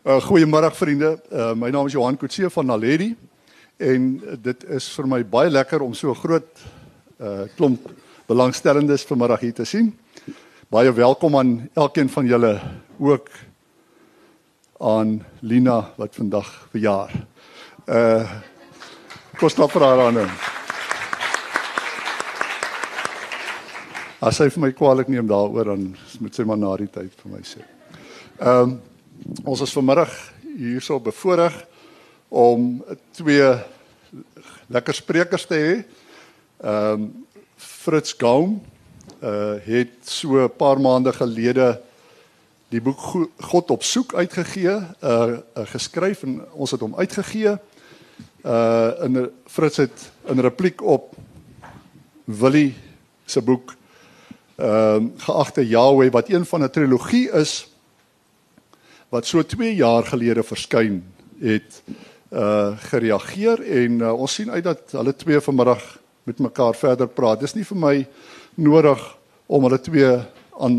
Uh, Goeiemôre vriende. Uh, my naam is Johan Kutse van Naledi en dit is vir my baie lekker om so 'n groot uh, klomp belangstellendes vanmiddag hier te sien. Baie welkom aan elkeen van julle ook aan Lina wat vandag verjaar. Uh Kos klap vir haar aan. As sy vir my kwaliek neem daaroor dan moet sy maar na die tyd vir my sê. Ehm um, Ons is vanmiddag hierso bevoorreg om twee lekker sprekers te hê. Ehm um, Fritz Gaum uh het so 'n paar maande gelede die boek God op soek uitgegee, uh, uh geskryf en ons het hom uitgegee. Uh in Fritz het in repliek op Willie se boek ehm uh, geagte Yahweh wat een van 'n trilogie is wat so 2 jaar gelede verskyn het uh gereageer en uh, ons sien uit dat hulle twee vanmiddag met mekaar verder praat. Dis nie vir my nodig om hulle twee aan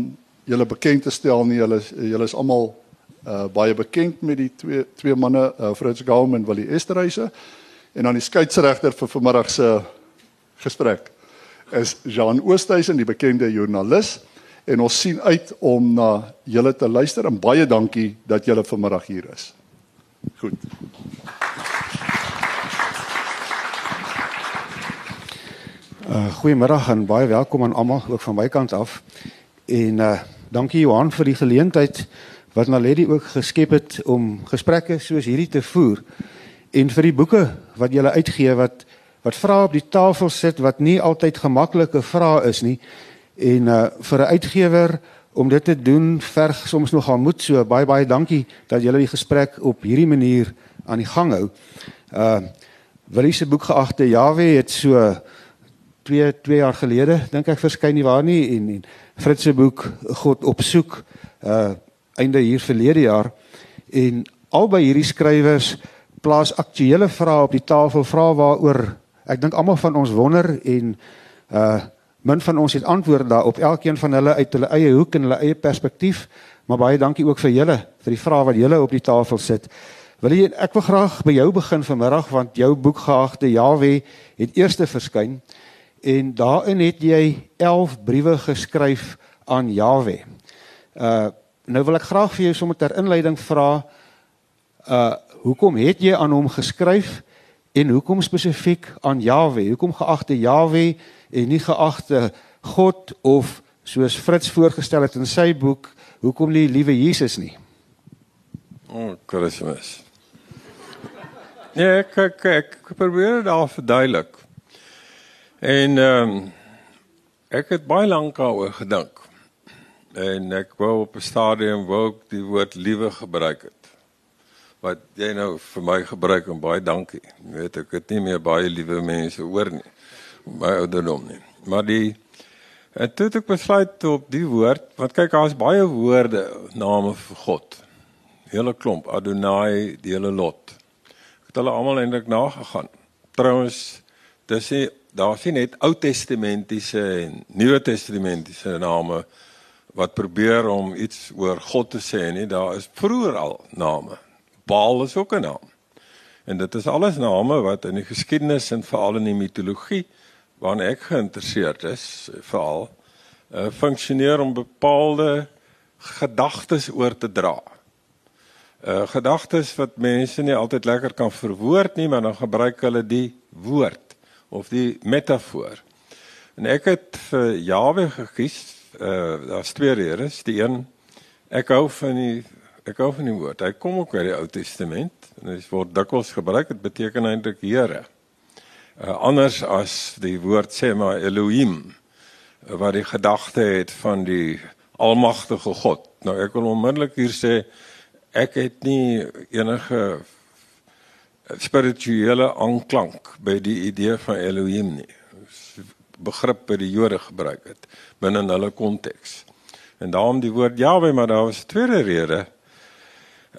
julle bekend te stel nie. Hulle julle is almal uh baie bekend met die twee twee manne, uh, Fritz Gaum en Willie Esterhuise. En dan die skeieregter vir vanmiddag se gesprek is Jean Oosthuizen, die bekende joernalis en ons sien uit om na julle te luister en baie dankie dat julle vanmiddag hier is. Goed. Uh goeiemiddag en baie welkom aan almal ook van my kant af. En uh dankie Johan vir die geleentheid wat Naledi ook geskep het om gesprekke soos hierdie te voer en vir die boeke wat jy uitgee wat wat vrae op die tafel sit wat nie altyd gemaklike vrae is nie En uh vir 'n uitgewer om dit te doen verg soms nogal moed so baie baie dankie dat julle die gesprek op hierdie manier aan die gang hou. Uh Willie se boek geagte Jawe het so 2 2 jaar gelede dink ek verskyn nie waar nie en en Fritz se boek God op soek uh einde hier verlede jaar en albei hierdie skrywers plaas aktuelle vrae op die tafel vrae waaroor ek dink almal van ons wonder en uh Min van ons het antwoorde daarop, elkeen van hulle uit hulle eie hoek en hulle eie perspektief. Maar baie dankie ook vir julle vir die vrae wat julle op die tafel sit. Wil jy ek wil graag by jou begin vanmiddag want jou boek geagte Jawe het eerste verskyn en daarin het jy 11 briewe geskryf aan Jawe. Uh nou wil ek graag vir jou sommer ter inleiding vra uh hoekom het jy aan hom geskryf en hoekom spesifiek aan Jawe? Hoekom geagte Jawe? en nie geagte God of soos Fritz voorgestel het in sy boek, hoekom nie liewe Jesus nie? O, oh, Kersfees. Nee, ek ek, ek probeer dit al verduidelik. En ehm um, ek het baie lank daaroor gedink. En ek wou op 'n stadium wou ek die woord liewe gebruik het. Wat jy nou vir my gebruik en baie dankie. Jy weet ek het nie meer baie liewe mense hoor nie my ouderdom nie. Maar die en toe het ek besluit op die woord, want kyk daar's baie woorde name vir God. Hele klomp Adonai, die hele lot. Ek het hulle almal eintlik nagegaan. Trouwens, dis nie daar's nie net Ou Testamentiese en Nuwe Testamentiese name wat probeer om iets oor God te sê nie. Daar is vroeër al name. Baal is ook 'n naam. En dit is alles name wat in die geskiedenis en veral in die mitologie waarna ek geïnteresseerd is veral uh, funksioneer om bepaalde gedagtes oor te dra. Uh gedagtes wat mense nie altyd lekker kan verwoord nie, maar dan gebruik hulle die woord of die metafoor. En ek het vir Jawe gekies. Uh daar's twee redes. Die een ek hou van die ek hou van die woord. Hy kom ook uit die Ou Testament en dit word dikwels gebruik. Dit beteken eintlik Here uh, anders as die woord sê maar Elohim uh, wat die gedagte het van die almagtige God. Nou ek wil onmiddellik hier sê ek het nie enige spirituele aanklank by die idee van Elohim nie. begrip by die Jode gebruik het binne hulle konteks. En daarom die woord Jahwe, maar daar was 'n tweede rede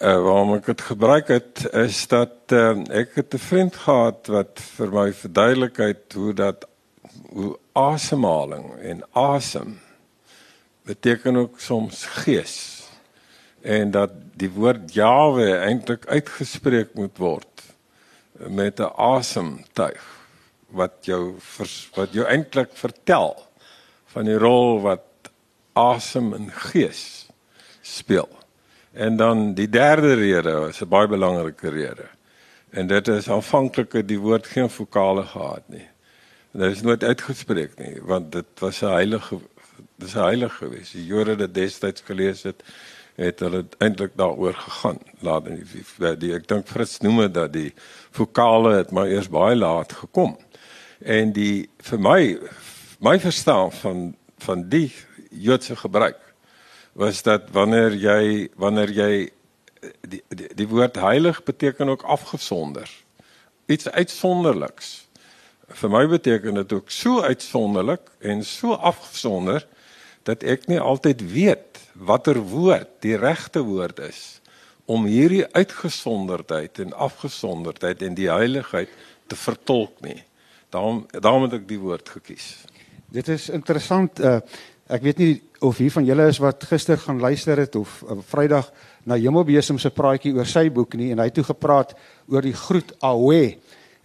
uh, waarom ek dit gebruik het is dat uh, ek het 'n vriend gehad wat vir my verduidelik het hoe dat hoe asemhaling en asem beteken ook soms gees. en dat die woord Jawe eintlik uitgespreek moet word met 'n asemtuig wat jou vers, wat jou eintlik vertel van die rol wat asem en gees speel. En dan die derde rede is 'n baie belangrike rede. En dit is aanvanklik die woord geen vokale gehad nie. En dit is nooit uitgespreek nie, want dit was 'n heilige dis 'n heilige gewees. Die Jode het destyds gelees het het hulle eintlik daaroor gegaan. Laat in die, die ek dink Fritz noem dit dat die vokale het maar eers baie laat gekom. En die vir my my verstaan van van die Joodse gebruik was dat wanneer jy wanneer jy die die, die woord heilig beteken ook afgesonder. Iets uitsonderliks. Vir my beteken dit ook so uitsonderlik en so afgesonder dat ek nie altyd weet watter woord die regte woord is om hierdie uitgesonderdheid en afgesonderdheid en die heiligheid te vertolk nie. Daarom daarom het ek die woord gekies. Dit is interessant uh Ek weet nie of hier van julle is wat gister gaan luister het of uh, Vrydag na Hemelbesem se praatjie oor sy boek nie en hy het toe gepraat oor die groet Awe.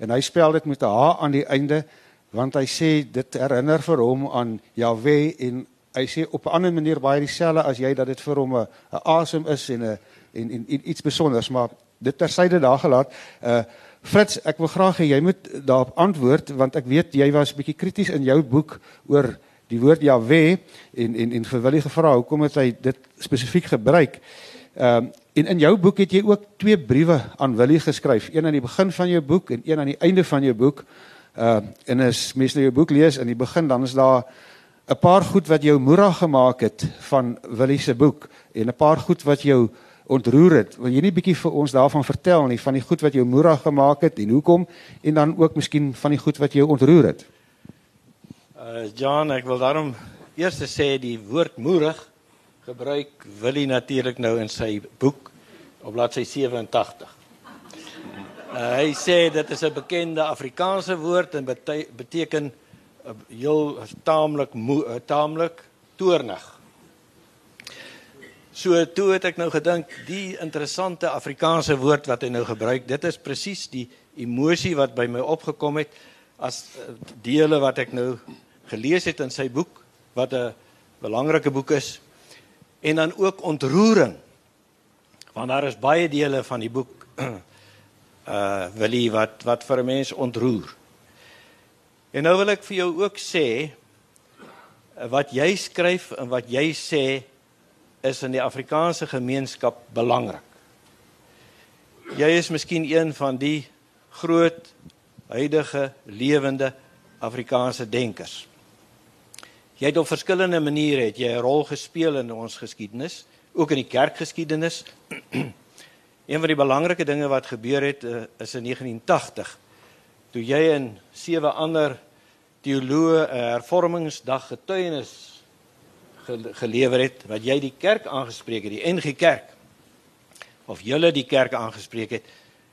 En hy spel dit met 'n H aan die einde want hy sê dit herinner vir hom aan Jahwe en hy sê op 'n ander manier baie dieselfde as jy dat dit vir hom 'n asem is en 'n en, en, en iets spesiaals maar dit tersyde daar gelaat. Uh Frits ek wil graag hê jy moet daarop antwoord want ek weet jy was bietjie krities in jou boek oor die woord Jahwe en en en vir Willie gevra hoekom het hy dit spesifiek gebruik. Ehm um, en in jou boek het jy ook twee briewe aan Willie geskryf, een aan die begin van jou boek en een aan die einde van jou boek. Ehm uh, en as mense nou jou boek lees in die begin dan is daar 'n paar goed wat jou moerig gemaak het van Willie se boek en 'n paar goed wat jou ontroer het. Wil jy nie bietjie vir ons daarvan vertel nie van die goed wat jou moerig gemaak het en hoekom en dan ook miskien van die goed wat jou ontroer het? Uh John, ek wil daarom eers sê die woord moedig gebruik Willie natuurlik nou in sy boek op bladsy 87. Uh, hy sê dit is 'n bekende Afrikaanse woord en bete beteken uh, heel taamlik uh, taamlik toornig. So toe het ek nou gedink die interessante Afrikaanse woord wat hy nou gebruik, dit is presies die emosie wat by my opgekom het as dele wat ek nou gelees het in sy boek wat 'n belangrike boek is en dan ook ontroering want daar is baie dele van die boek uh Willie wat wat vir 'n mens ontroer. En nou wil ek vir jou ook sê wat jy skryf en wat jy sê is in die Afrikaanse gemeenskap belangrik. Jy is miskien een van die groot huidige lewende Afrikaanse denkers. Jy het op verskillende maniere het jy 'n rol gespeel in ons geskiedenis, ook in die kerkgeskiedenis. een van die belangrike dinge wat gebeur het uh, is in 1980 toe jy en sewe ander teoloë 'n hervormingsdag getuienis gelewer het wat jy die kerk aangespreek het, die NG Kerk of julle die kerk aangespreek het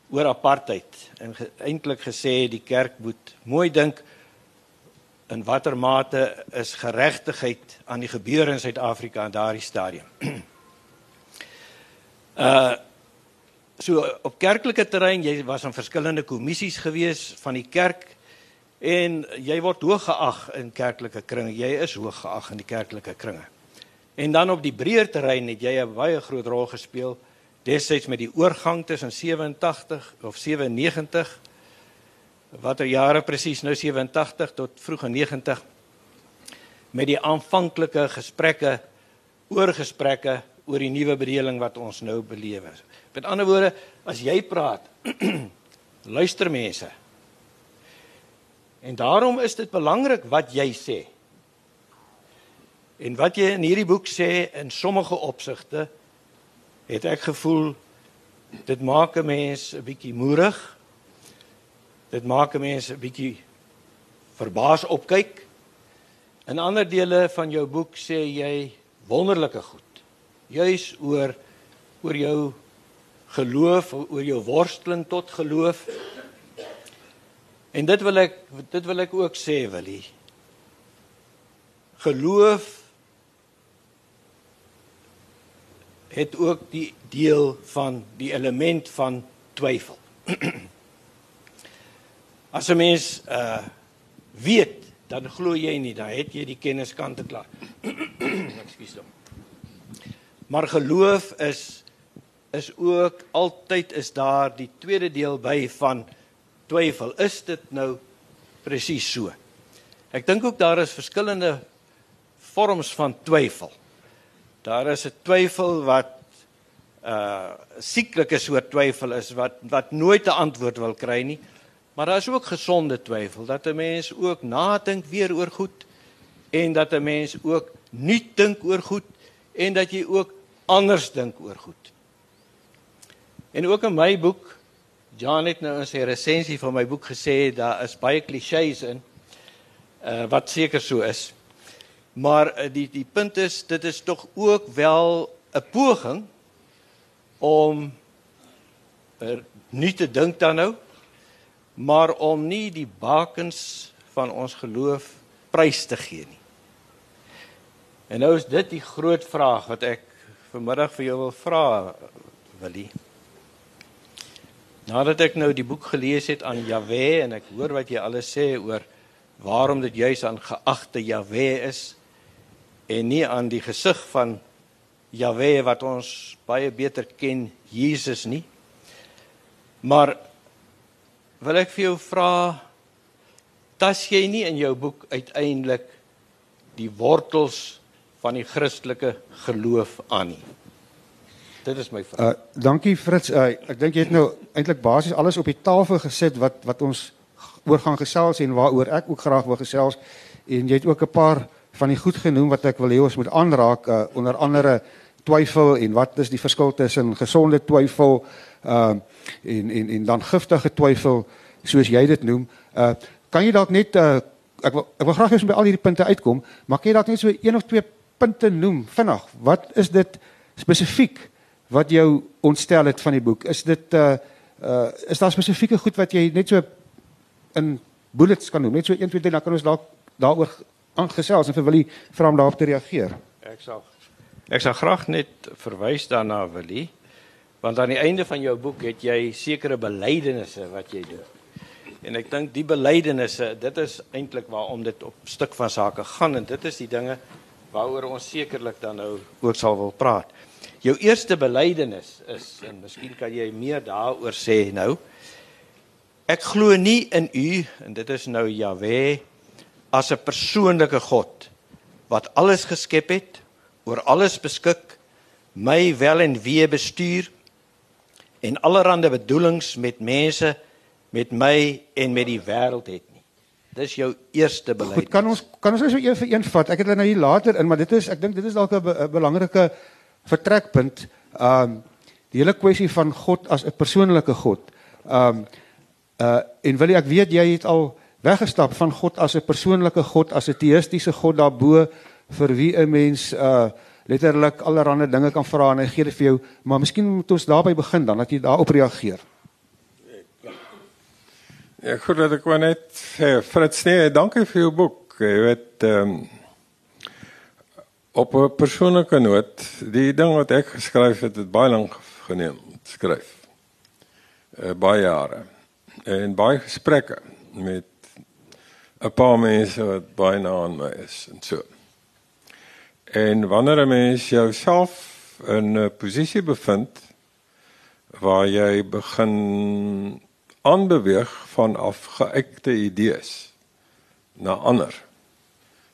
oor apartheid en ge, eintlik gesê die kerk moet mooi dink in watter mate is geregtigheid aan die gebeure in Suid-Afrika in daardie stadium. uh so op kerklike terrein, jy was aan verskillende kommissies gewees van die kerk en jy word hoog geag in kerklike kringe. Jy is hoog geag in die kerklike kringe. En dan op die breër terrein het jy 'n baie groot rol gespeel destyds met die oorgang tussen 87 of 97 watter jare presies nou 87 tot vroeg 90 met die aanvanklike gesprekke oor gesprekke oor die nuwe bedeling wat ons nou beleef. Met ander woorde, as jy praat, luister mense. En daarom is dit belangrik wat jy sê. En wat jy in hierdie boek sê in sommige opsigte het ek gevoel dit maak 'n mens 'n bietjie moedig Dit maak 'n mens 'n bietjie verbaas opkyk. In ander dele van jou boek sê jy wonderlike goed. Juis oor oor jou geloof, oor jou worsteling tot geloof. En dit wil ek dit wil ek ook sê, Willie. Geloof het ook die deel van die element van twyfel. As 'n mens uh weet, dan glo jy nie, dan het jy die kennis kant te klaar. Ekskuus dan. Maar geloof is is ook altyd is daar die tweede deel by van twyfel. Is dit nou presies so? Ek dink ook daar is verskillende vorms van twyfel. Daar is 'n twyfel wat uh sieklike soort twyfel is wat wat nooit 'n antwoord wil kry nie. Maar daar is ook gesonde twyfel dat 'n mens ook nadink weer oor goed en dat 'n mens ook nuut dink oor goed en dat jy ook anders dink oor goed. En ook in my boek Jan het nou in sy resensie van my boek gesê daar is baie klisjées in uh, wat seker so is. Maar uh, die die punt is dit is tog ook wel 'n poging om er nie te dink dan nou maar om nie die bakens van ons geloof prys te gee nie. En nou is dit die groot vraag wat ek vanmiddag vir jou wil vra Willie. Nadat ek nou die boek gelees het aan Jahwe en ek hoor wat jy alles sê oor waarom dit juis aan geagte Jahwe is en nie aan die gesig van Jahwe wat ons baie beter ken, Jesus nie. Maar wil ek vir jou vra tas jy nie in jou boek uiteindelik die wortels van die Christelike geloof aan nie. Dit is my vraag. Uh dankie Fritz. Uh, ek dink jy het nou eintlik basies alles op die tafel gesit wat wat ons oor gaan gesels en waaroor ek ook graag wil gesels en jy het ook 'n paar van die goed genoem wat ek wil hê ons moet aanraak uh, onder andere twyfel en wat is die verskil tussen gesonde twyfel uh en en en dan giftige twyfel soos jy dit noem. Uh kan jy dalk net uh ek wil ek wil graag hê ons moet al hierdie punte uitkom, maar kan jy dalk net so een of twee punte noem vinnig? Wat is dit spesifiek wat jou ontstel het van die boek? Is dit uh uh is daar spesifieke goed wat jy net so in bullets kan noem? Net so 1 2 3 dan kan ons dalk daaroor aangesels en vir Willie vra om daarop te reageer. Ek sal ek sal graag net verwys daarna Willie want aan die einde van jou boek het jy sekere belydenisse wat jy doen. En ek dink die belydenisse, dit is eintlik waarom dit op stuk van sake gaan en dit is die dinge waaroor ons sekerlik dan nou ook sal wil praat. Jou eerste belydenis is en miskien kan jy meer daaroor sê nou. Ek glo nie in u en dit is nou Jahwe as 'n persoonlike God wat alles geskep het, oor alles beskik, my wel en wee bestuur en allerlei bedoelings met mense, met my en met die wêreld het nie. Dis jou eerste beleid. Goed, kan ons kan ons net so een vir een vat. Ek het dit nou hier later in, maar dit is ek dink dit is dalk 'n be belangrike vertrekpunt. Um die hele kwessie van God as 'n persoonlike God. Um uh en wil ek weet jy het al weggestap van God as 'n persoonlike God, as 'n teïstiese God daarbo vir wie 'n mens uh letterlik allerlei dinge kan vra en hy gee dit vir jou, maar miskien moet ons daarby begin dan dat jy daarop reageer. Ja, goed dat ek wou net sê Fritz, nee, dankie vir jou boek. Jy weet ehm um, op 'n persoonlike noot, die ding wat ek geskryf het, het baie lank geneem om te skryf. Uh, baie jare en baie gesprekke met 'n paar mense wat baie na aan my is en so. En wanneer 'n mens jouself in 'n posisie bevind waar jy begin aanbeweeg van afgeëikte idees na ander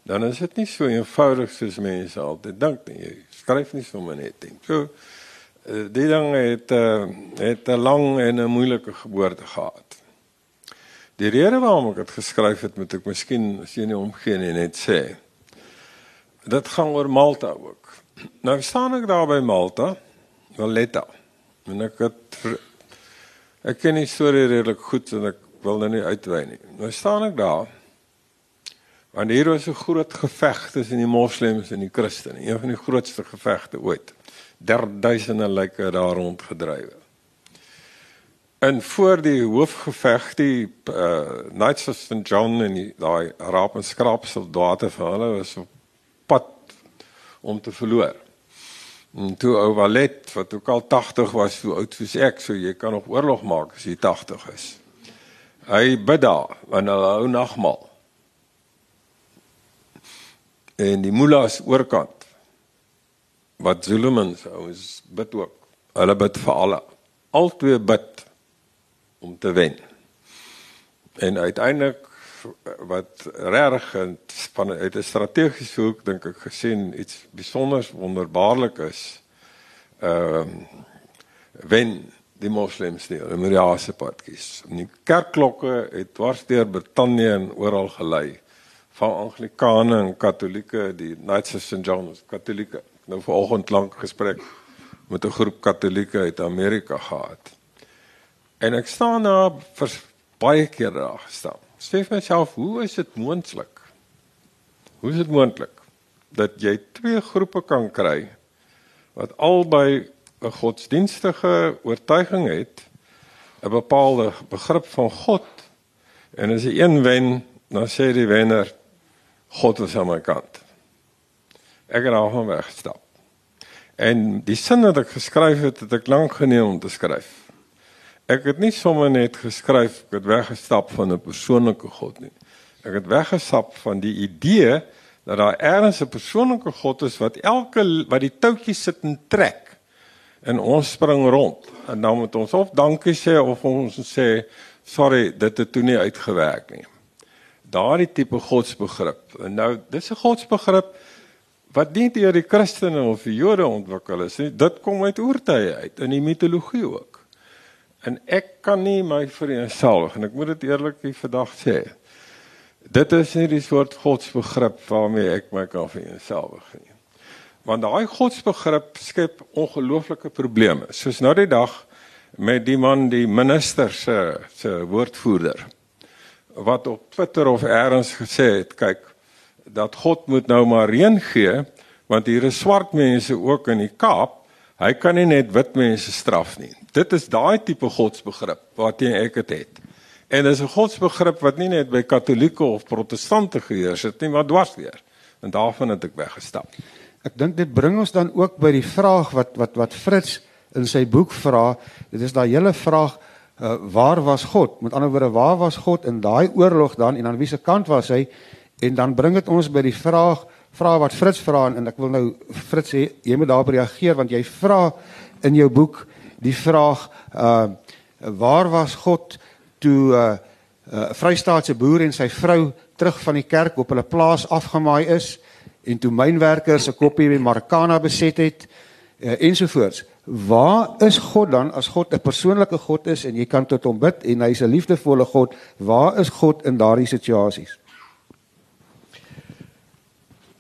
dan is dit nie so eenvoudig soos mense altyd dink nie. Jy skryf nie sommer net ding. So eh, die ding het uh, het 'n lang en 'n moeilike geboorte gehad. Die rede waarom ek dit geskryf het, moet ek miskien as jy nie omgee nie net sê. Dit gaan oor Malta ook. Nou staan ek daar by Malta, Valletta. En ek het ek ken die storie redelik goed en ek wil nou nie uitwy nie. Nou staan ek daar Want hier was 'n groot geveg tussen die moslems en die Christene, een van die grootste gevegte ooit. Derduisende lyke daar rond gedrywe. En voor die hoofgeveg die uh, Knights of St John en die daai raap en skraap soldate van hulle was op om te verloor. En toe ou Walet wat ook al 80 was, so oud soos ek, so jy kan nog oorlog maak as jy 80 is. Hy bid daar wanneer hulle hou nagmaal. En die mullahs oorkant wat Zulumans ouens bid ook. Hulle bid vir alle. Altwee bid om te wen. En uiteindelik wat reg en van uit 'n strategiese hoek dink ek gesien iets besonders wonderbaarlik is. Ehm uh, wen die moslems nie die Mariaanse padkies. En die kerkklokke het dwarsteer Brittanje en oral gelei van anglikane en katolieke, die Knights of St John's katolieke. Nou vanoggend lank gesprek met 'n groep katolieke uit Amerika gehad. En ek staan daar vir baie keer daar gestaan. Sê vir myself, hoe is dit moontlik? Hoe is dit moontlik dat jy twee groepe kan kry wat albei 'n godsdienstige oortuiging het, 'n bepaalde begrip van God en as die een wen, dan sê die wenner God is aan my kant. Ek het al weggestap. En die sin wat ek geskryf het, het ek lank geneem om te skryf. Ek het nie sommer net geskryf ek het weggestap van 'n persoonlike God nie. Ek het weggestap van die idee dat daar ergens 'n persoonlike God is wat elke wat die touwtjies sit en trek en ons spring rond en dan moet ons of dankie sê of ons sê sorry dit het toe nie uitgewerk nie. Daardie tipe godsbegrip. En nou dis 'n godsbegrip wat nie deur die Christene of die Jode ontwikkel is nie. Dit kom uit oortye uit in die mitologie ook. En ek kan nie my vereensgewig en ek moet dit eerlik vandag sê. Dit is nie die soort godsbegrip waarmee ek my kan vereensgewig nie. Want daai godsbegrip skep ongelooflike probleme. Soos nou die dag met die man die minister se se woordvoerder wat op Twitter of elders gesê het, kyk, dat God moet nou maar reën gee want hier is swart mense ook in die Kaap. Hy kan nie net wit mense straf nie. Dit is daai tipe godsbegrip waarteen ek dit het. En dis 'n godsbegrip wat nie net by katolieke of protestante geheers het nie, maar dwars deur. En daarvan het ek weggestap. Ek dink dit bring ons dan ook by die vraag wat wat wat Fritz in sy boek vra. Dit is daai hele vraag uh, waar was God? Met ander woorde, waar was God in daai oorlog dan en aan wiese kant was hy? En dan bring dit ons by die vraag vra wat Fritz vra en ek wil nou Fritz sê jy moet daarop reageer want jy vra in jou boek die vraag uh waar was God toe uh, uh, Vrystaatse boer en sy vrou terug van die kerk op hulle plaas afgemaai is en toe mynwerkers 'n koppie by Marikana beset het uh, ensovoorts. Waar is God dan as God 'n persoonlike God is en jy kan tot hom bid en hy's 'n liefdevolle God? Waar is God in daardie situasies?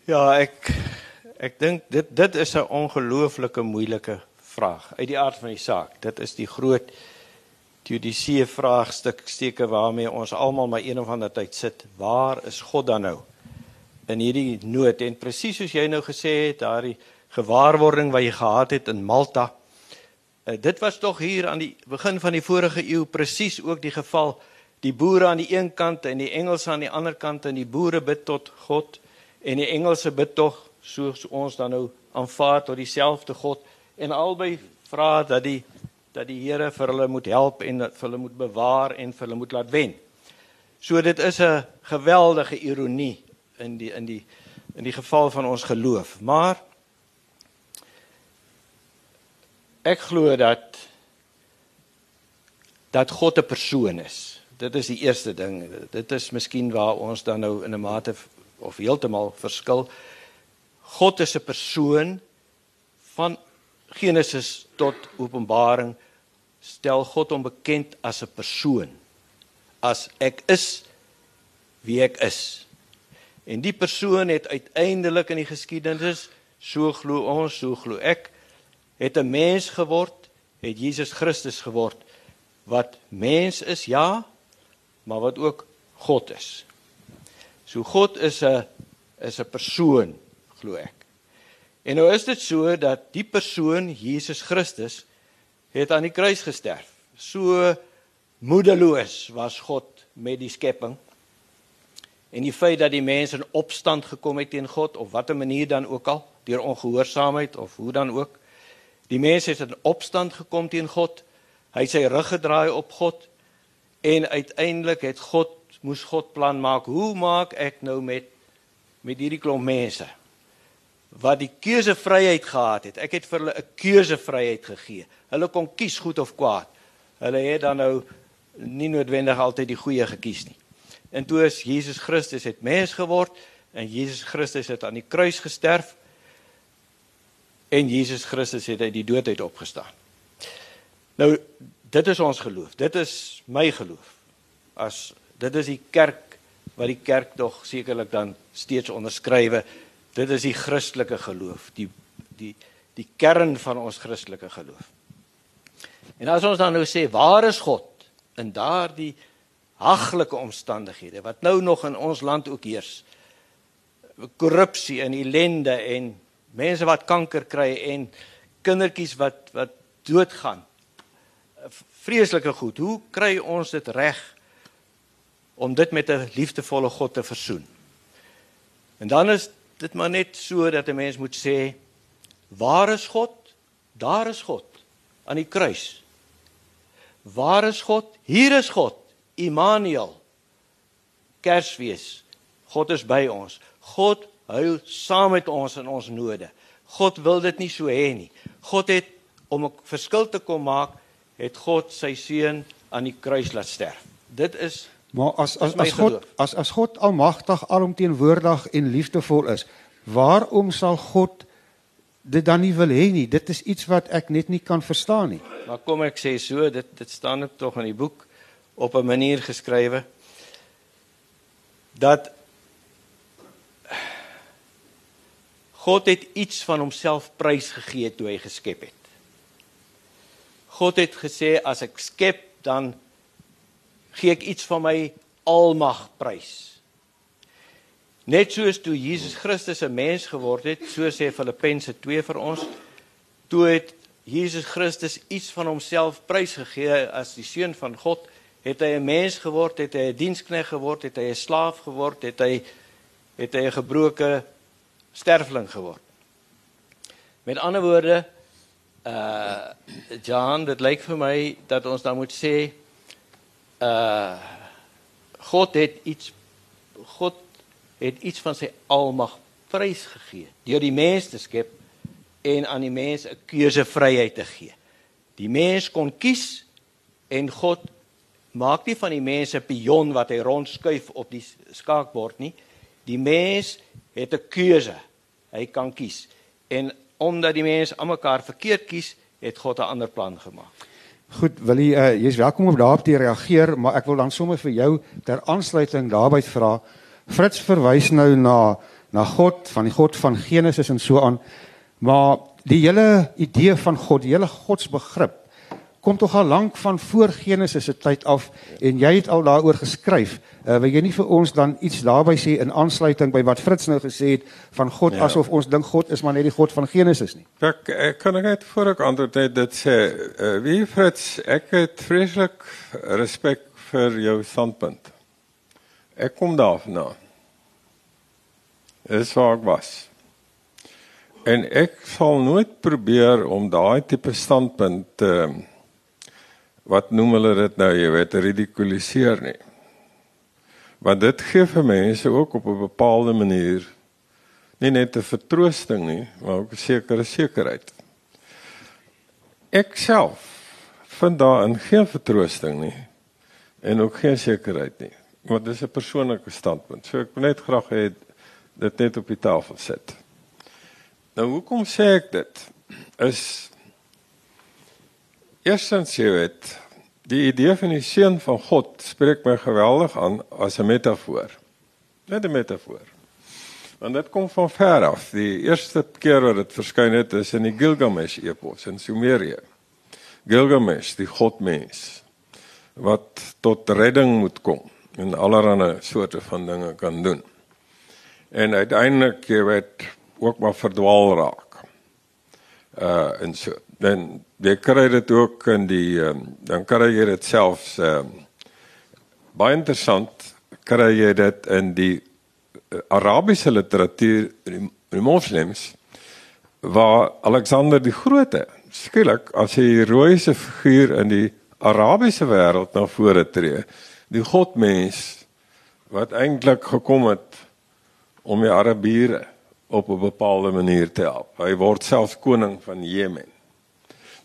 Ja, ek ek dink dit dit is 'n ongelooflike moeilike vraag uit die aard van die saak. Dit is die groot teodisee vraagstuk steke waarmee ons almal maar een of ander tyd sit. Waar is God dan nou in hierdie nood? En presies soos jy nou gesê het, daardie gewaarwording wat jy gehad het in Malta. Uh, dit was tog hier aan die begin van die vorige eeu presies ook die geval. Die boere aan die een kant en die Engelse aan die ander kant en die boere bid tot God en die Engelse bid tog soos ons dan nou aanvaar tot dieselfde God en albei vra dat die dat die Here vir hulle moet help en vir hulle moet bewaar en vir hulle moet laat wen. So dit is 'n geweldige ironie in die in die in die geval van ons geloof. Maar ek glo dat dat God 'n persoon is. Dit is die eerste ding. Dit is miskien waar ons dan nou in 'n mate of heeltemal verskil. God is 'n persoon van Genesis tot Openbaring stel God hom bekend as 'n persoon. As ek is wie ek is. En die persoon het uiteindelik in die geskiedenis, so glo ons, so glo ek, het 'n mens geword, het Jesus Christus geword wat mens is, ja, maar wat ook God is. So God is 'n is 'n persoon, glo ek. En nou is dit so dat die persoon Jesus Christus het aan die kruis gesterf. So moedeloos was God met die skepping. En die feit dat die mense in opstand gekom het teen God of watter manier dan ook al, deur ongehoorsaamheid of hoe dan ook, Die mens het in opstand gekom teen God. Hy het sy rug gedraai op God en uiteindelik het God moes God plan maak. Hoe maak ek nou met met hierdie klomp mense wat die keusevryheid gehad het? Ek het vir hulle 'n keusevryheid gegee. Hulle kon kies goed of kwaad. Hulle het dan nou nie noodwendig altyd die goeie gekies nie. En toe is Jesus Christus het mens geword en Jesus Christus het aan die kruis gesterf en Jesus Christus het uit die dood uit opgestaan. Nou dit is ons geloof. Dit is my geloof. As dit is die kerk wat die kerk tog sekerlik dan steeds onderskrywe. Dit is die Christelike geloof, die die die kern van ons Christelike geloof. En as ons dan nou sê waar is God in daardie haglike omstandighede wat nou nog in ons land ook heers? Korrupsie en ellende en mense wat kanker kry en kindertjies wat wat doodgaan. Vreeslike goed. Hoe kry ons dit reg om dit met 'n liefdevolle God te versoen? En dan is dit maar net so dat 'n mens moet sê waar is God? Daar is God aan die kruis. Waar is God? Hier is God. Immanuel. Kersfees. God is by ons. God huil saam met ons in ons node. God wil dit nie so hê nie. God het om 'n verskil te kom maak, het God sy seun aan die kruis laat sterf. Dit is maar as as as God as as God almagtig, alomteenwoordig en liefdevol is, waarom sal God dit dan nie wil hê nie? Dit is iets wat ek net nie kan verstaan nie. Maar kom ek sê so, dit dit staan ook tog in die boek op 'n manier geskrywe dat God het iets van homself prysgegee toe hy geskep het. God het gesê as ek skep dan gee ek iets van my almag prys. Net soos toe Jesus Christus 'n mens geword het, so sê Filippense 2 vir ons, toe het Jesus Christus iets van homself prysgegee as die seun van God, het hy 'n mens geword, het hy 'n diensknegt geword, het hy 'n slaaf geword, het hy het hy 'n gebroke sterfling geword. Met ander woorde, uh John, dit lyk vir my dat ons dan moet sê uh God het iets God het iets van sy almag prysgegee deur die mens te skep en aan die mens 'n keusevryheid te gee. Die mens kon kies en God maak nie van die mens 'n pion wat hy rondskuif op die skaakbord nie. Die mens het 'n keuse. Hy kan kies. En omdat die mense almekaar verkeerd kies, het God 'n ander plan gemaak. Goed, wil jy uh, jy's welkom om daarop te reageer, maar ek wil dan sommer vir jou ter aansluiting daarby vra. Fritz verwys nou na na God, van die God van Genesis en so aan. Maar die hele idee van God, die hele godsbegrip kom tog al lank van voor Genesis se tyd af en jy het al daaroor geskryf. Uh, wil jy nie vir ons dan iets daarby sê in aansluiting by wat Fritz nou gesê het van God ja. asof ons dink God is maar net die God van Genesis nie? Ek, ek kan ek net voor ek antwoord net dit sê. Uh, wie Fritz, ek het vreeslik respek vir jou standpunt. Ek kom daarna. Dis waar ek was. En ek sal nooit probeer om daai tipe standpunt te uh, wat noem hulle dit nou, jy weet, ridikuliseer nie. Want dit gee vir mense ook op 'n bepaalde manier nie net 'n vertroosting nie, maar ook 'n sekere sekerheid. Ek self vind daarin geen vertroosting nie en ook geen sekerheid nie. Want dit is 'n persoonlike standpunt. So ek wil net graag hê dit net op die tafel sit. Nou hoekom sê ek dit? Is Eerstens jy weet, die idee van die seun van God spreek my geweldig aan as 'n metafoor. Net 'n metafoor. Want dit kom van ver af. Die eerste keer wat dit verskyn het is in die Gilgamesh epos in Sumerië. Gilgamesh, die godmens wat tot redding moet kom en allerlei soorte van dinge kan doen. En uiteindelik jy weet ook maar verdwaal raak. Uh en so dan jy kry dit ook in die um, dan kry jy dit selfs um, baie interessant kry jy dit in die uh, Arabiese literatuur die, die moslems waar Alexander die Grote skielik as jy die rooiese figuur in die Arabiese wêreld na vore tree, die godmens wat eintlik gekom het om die Arabiere op 'n bepaalde manier te help. Hy word selfs koning van Jemen.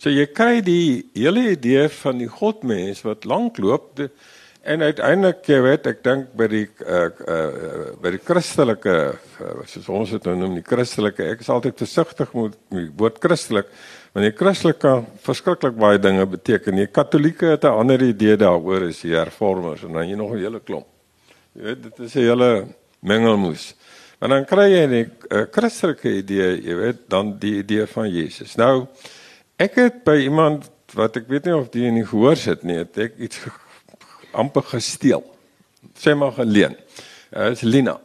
So jy kry die hele idee van die godmens wat lankloop en uiteindelik jy weet ek dink by die uh, uh, by die Christelike uh, soos ons dit nou noem die Christelike ek is altyd versigtig met die woord Christelik want die Christelik kan verskriklik baie dinge beteken. Die Katolieke het 'n ander idee daaroor as die Hervormers en dan jy nog 'n hele klomp. Jy weet dit is 'n hele mengelmoes. En dan kry jy 'n uh, Christelike idee, jy weet, dan die idee van Jesus. Nou ek het by iemand wat ek weet nie of die nie gehoor het nie, het ek iets amper gesteel. Sê maar geleen. Dit is Lina.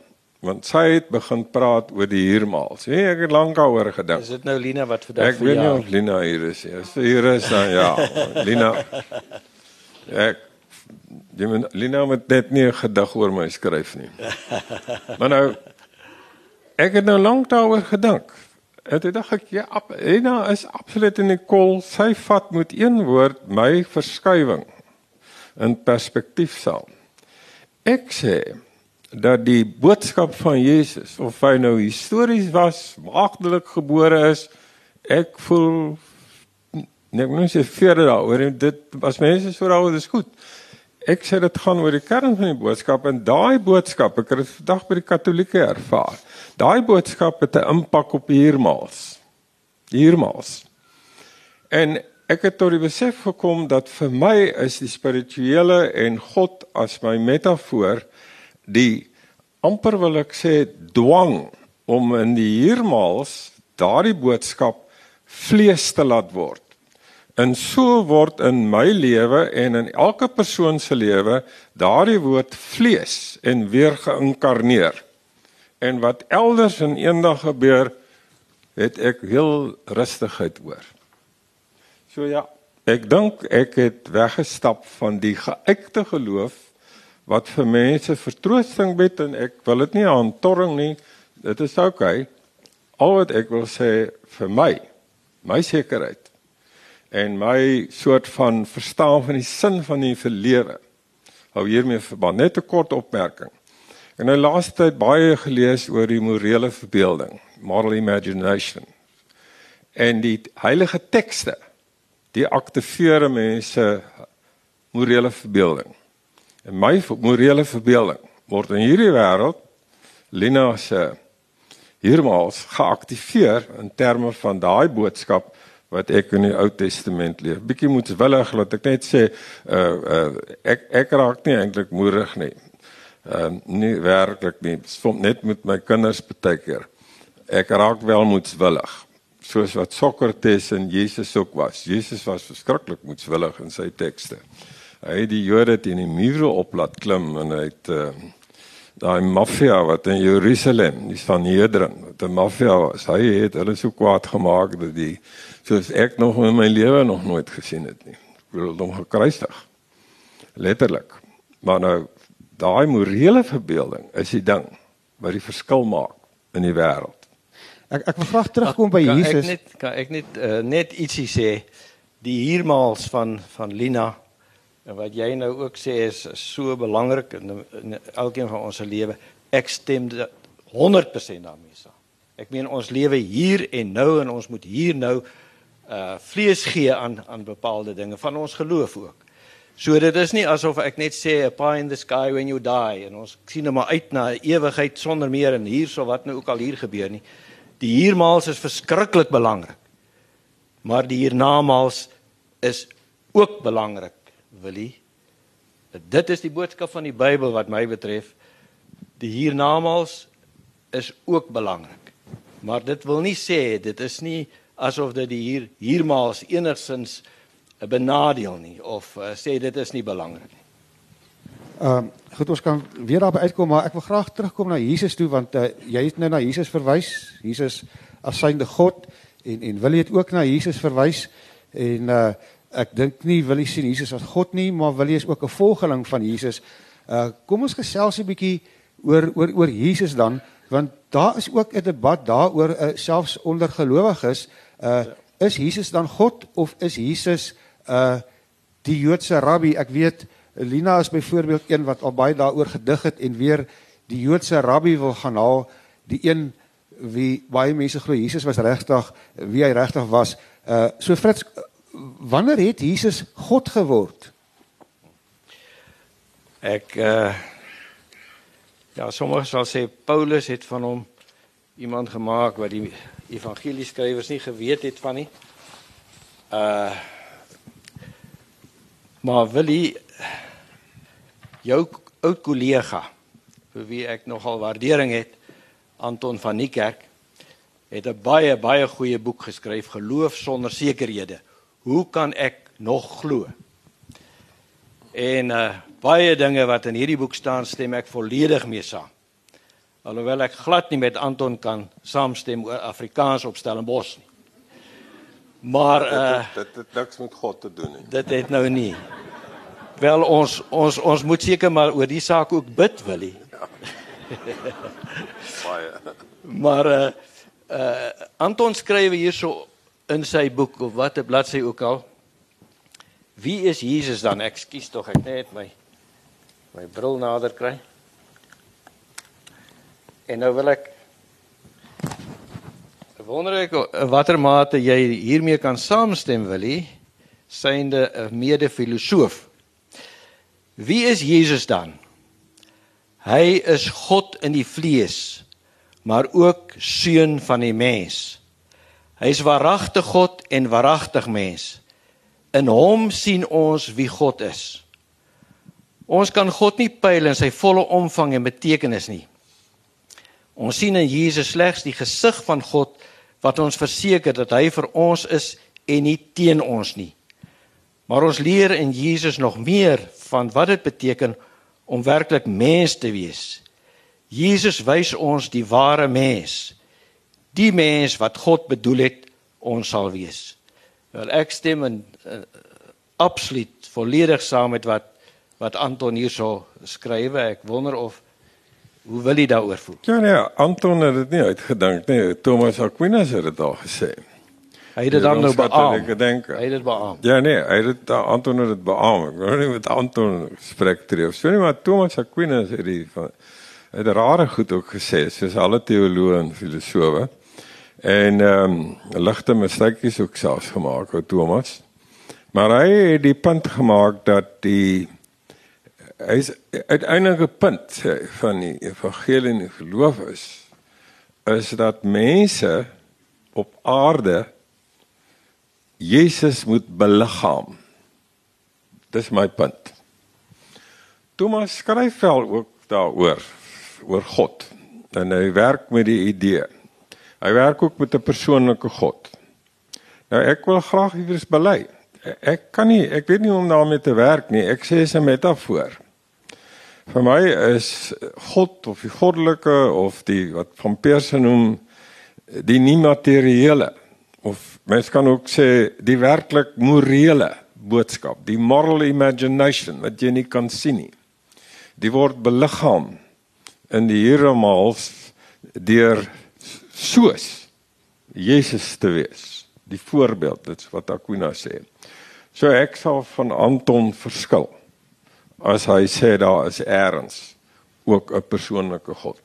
Want sy het begin praat oor die huurmaal. Sê ek het lank daaroor gedink. Is dit nou Lina wat vandag vir jou? Ek weet nie of Lina hier is nie. As hier is dan ja, Lina. Ek jy men Lina het net nie 'n gedig oor my skryf nie. Maar nou ek het nou lank daaroor gedink. En toe dink ek ja, Lina is absoluut in die kol. Sy vat met een woord my verskywing in perspektief saam. Ek sê dat die boodskap van Jesus of hy nou histories was, maagdelik gebore is, ek voel net nou sê vir daaroor en dit was mense so daaroor is goed. Ek sê dit gaan oor die kern van die boodskap en daai boodskap ek het vandag by die Katolieke ervaar. Daai boodskap het 'n impak op hiermaals. Hiermaals. En ek het tot die besef gekom dat vir my is die spirituele en God as my metafoor die amper wil ek sê dwang om in die hiermaals daardie boodskap vlees te laat word. En so word in my lewe en in elke persoon se lewe daardie woord vlees en weer geïnkarneer. En wat elders in eendag gebeur, het ek heel rustigheid oor. So ja, ek dink ek het weggestap van die geuite geloof wat vir mense vertroosting bied en ek wil dit nie aantorring nie. Dit is oukei. Okay. Al wat ek wil sê vir my, my sekerheid en my soort van verstaan van die sin van die lewe. Hou hiermee verband net 'n kort opmerking. En nou laaste tyd baie gelees oor die morele verbeelding, moral imagination. En die heilige tekste die aktiveer mense morele verbeelding. En my morele verbeelding word in hierdie wêreld Lina se hiermaals geaktiveer in terme van daai boodskap wat ek in die Ou Testament leef. Bietjie moetswillig laat ek net sê uh uh ek ek raak nie eintlik moerig nie. Ehm uh, nie werklik nie. Soms net met my kinders baie keer. Ek raak wel moetswillig. Soos wat Sokrates en Jesus ook was. Jesus was verskriklik moetswillig in sy tekste. Hy het die Jode teen die mure op laat klim en hy het uh daai maffia wat in Jerusalem, die Sanhedrin, die maffia was. Hy het hulle so kwaad gemaak dat die soos ek nog in my lewe nog nooit gesien het nie. Ek wil hom gekruisig. Letterlik. Maar nou daai morele verbeelding is die ding wat die verskil maak in die wêreld. Ek ek wil graag terugkom by kan Jesus. Ek net kan ek net uh, net ietsie sê die hiermaals van van Lina en wat jy nou ook sê is so belangrik in, in elkeen van ons se lewe. Ek stem 100% daarmee saam. Ek meen ons lewe hier en nou en ons moet hier nou uh vlees gee aan aan bepaalde dinge van ons geloof ook. So dit is nie asof ek net sê a pie in the sky when you die en ons sien net maar uit na 'n ewigheid sonder meer en hierso wat nou ook al hier gebeur nie. Die hiermaals is verskriklik belangrik. Maar die hiernamaals is ook belangrik, Willie. Dit is die boodskap van die Bybel wat my betref. Die hiernamaals is ook belangrik. Maar dit wil nie sê dit is nie asof dit hier hiermaals enigsins 'n benadeel nie of uh, sê dit is nie belangrik nie. Ehm uh, goed ons kan weer daarby uitkom maar ek wil graag terugkom na Jesus toe want uh, jy het nou na Jesus verwys. Jesus as synde God en en wil jy dit ook na Jesus verwys en uh, ek dink nie wil jy sien Jesus as God nie maar wil jy is ook 'n volgeling van Jesus. Uh kom ons gesels 'n bietjie oor oor oor Jesus dan want daar is ook 'n debat daaroor uh, selfs onder gelowiges uh is Jesus dan God of is Jesus uh die Joodse rabbi? Ek weet Lina is byvoorbeeld een wat al baie daaroor gedig het en weer die Joodse rabbi wil gaan haal, die een wie baie mense glo Jesus was regtig wie hy regtig was. Uh so Fritz, wanneer het Jesus God geword? Ek uh ja, sommige sal sê Paulus het van hom iemand gemaak wat die evangelieskrywers nie geweet het van nie. Uh maar wil hy jou ou kollega vir wie ek nogal waardering het, Anton van Niekerk, het 'n baie baie goeie boek geskryf, Geloof sonder sekerhede. Hoe kan ek nog glo? En uh baie dinge wat in hierdie boek staan, stem ek volledig mee saam. Alhoewel ek glad nie met Anton kan saamstem oor Afrikaans op Stellenbosch nie. Maar uh dit het niks met God te doen nie. Dit het nou nie. Wel ons ons ons moet seker maar oor die saak ook bid, Willie. Baie. Maar uh uh Anton skryf hierso in sy boek of wat 'n bladsy ook al. Wie is Jesus dan? Ekskuus tog, ek net my my bril nader kry. En nou wil ek wonder ek watter mate jy hiermee kan saamstem Willie, synde 'n mede-filosoof. Wie is Jesus dan? Hy is God in die vlees, maar ook seun van die mens. Hy is waaragtig God en waaragtig mens. In hom sien ons wie God is. Ons kan God nie pyl in sy volle omvang en betekenis nie. Ons sien in Jesus slegs die gesig van God wat ons verseker dat hy vir ons is en nie teen ons nie. Maar ons leer in Jesus nog meer van wat dit beteken om werklik mens te wees. Jesus wys ons die ware mens. Die mens wat God bedoel het ons sal wees. Wel ek stem in uh, absoluut volledig saam met wat wat Anton hierso skryf. Ek wonder of hoe wil hy daaroor voel? Ja nee, Anton het dit nie uitgedink nie. Thomas Aquinas het dit al gesê. Hy het dit dan nou beamoen. Ek dink. Hy het dit beamoen. Ja nee, hy het dit Anton het dit beamoen. Ek weet nie met Anton spreek tree of so nie, maar Thomas Aquinas het die van het rare goed ook gesê, soos alle teoloë en filosowe. En ehm um, ligte mistykies ook selfs gemaak ou Thomas. Maar hy het die punt gemaak dat die hy is uiteindelike punt van die evangelie en die geloof is is dat mense op aarde Jesus moet beliggaam. Dis my punt. Thomas skryf wel ook daaroor oor God en hy werk met die idee. Hy werk ook met 'n persoonlike God. Nou ek wil graag iewers bely. Ek kan nie ek weet nie hoe om daarmee te werk nie. Ek sê dis 'n metafoor. Vir my is God of die goddelike of die wat van Perse noem die nie materiële of mens kan ook sê die werklik morele boodskap, die moral imagination wat jy nie kan sien nie. Die word beliggaam in die hieromals deur soos Jesus te wees. Die voorbeeld, dit is wat Aquinas sê. So ek sal van Anton verskil as hy sê daar is eers ook 'n persoonlike God.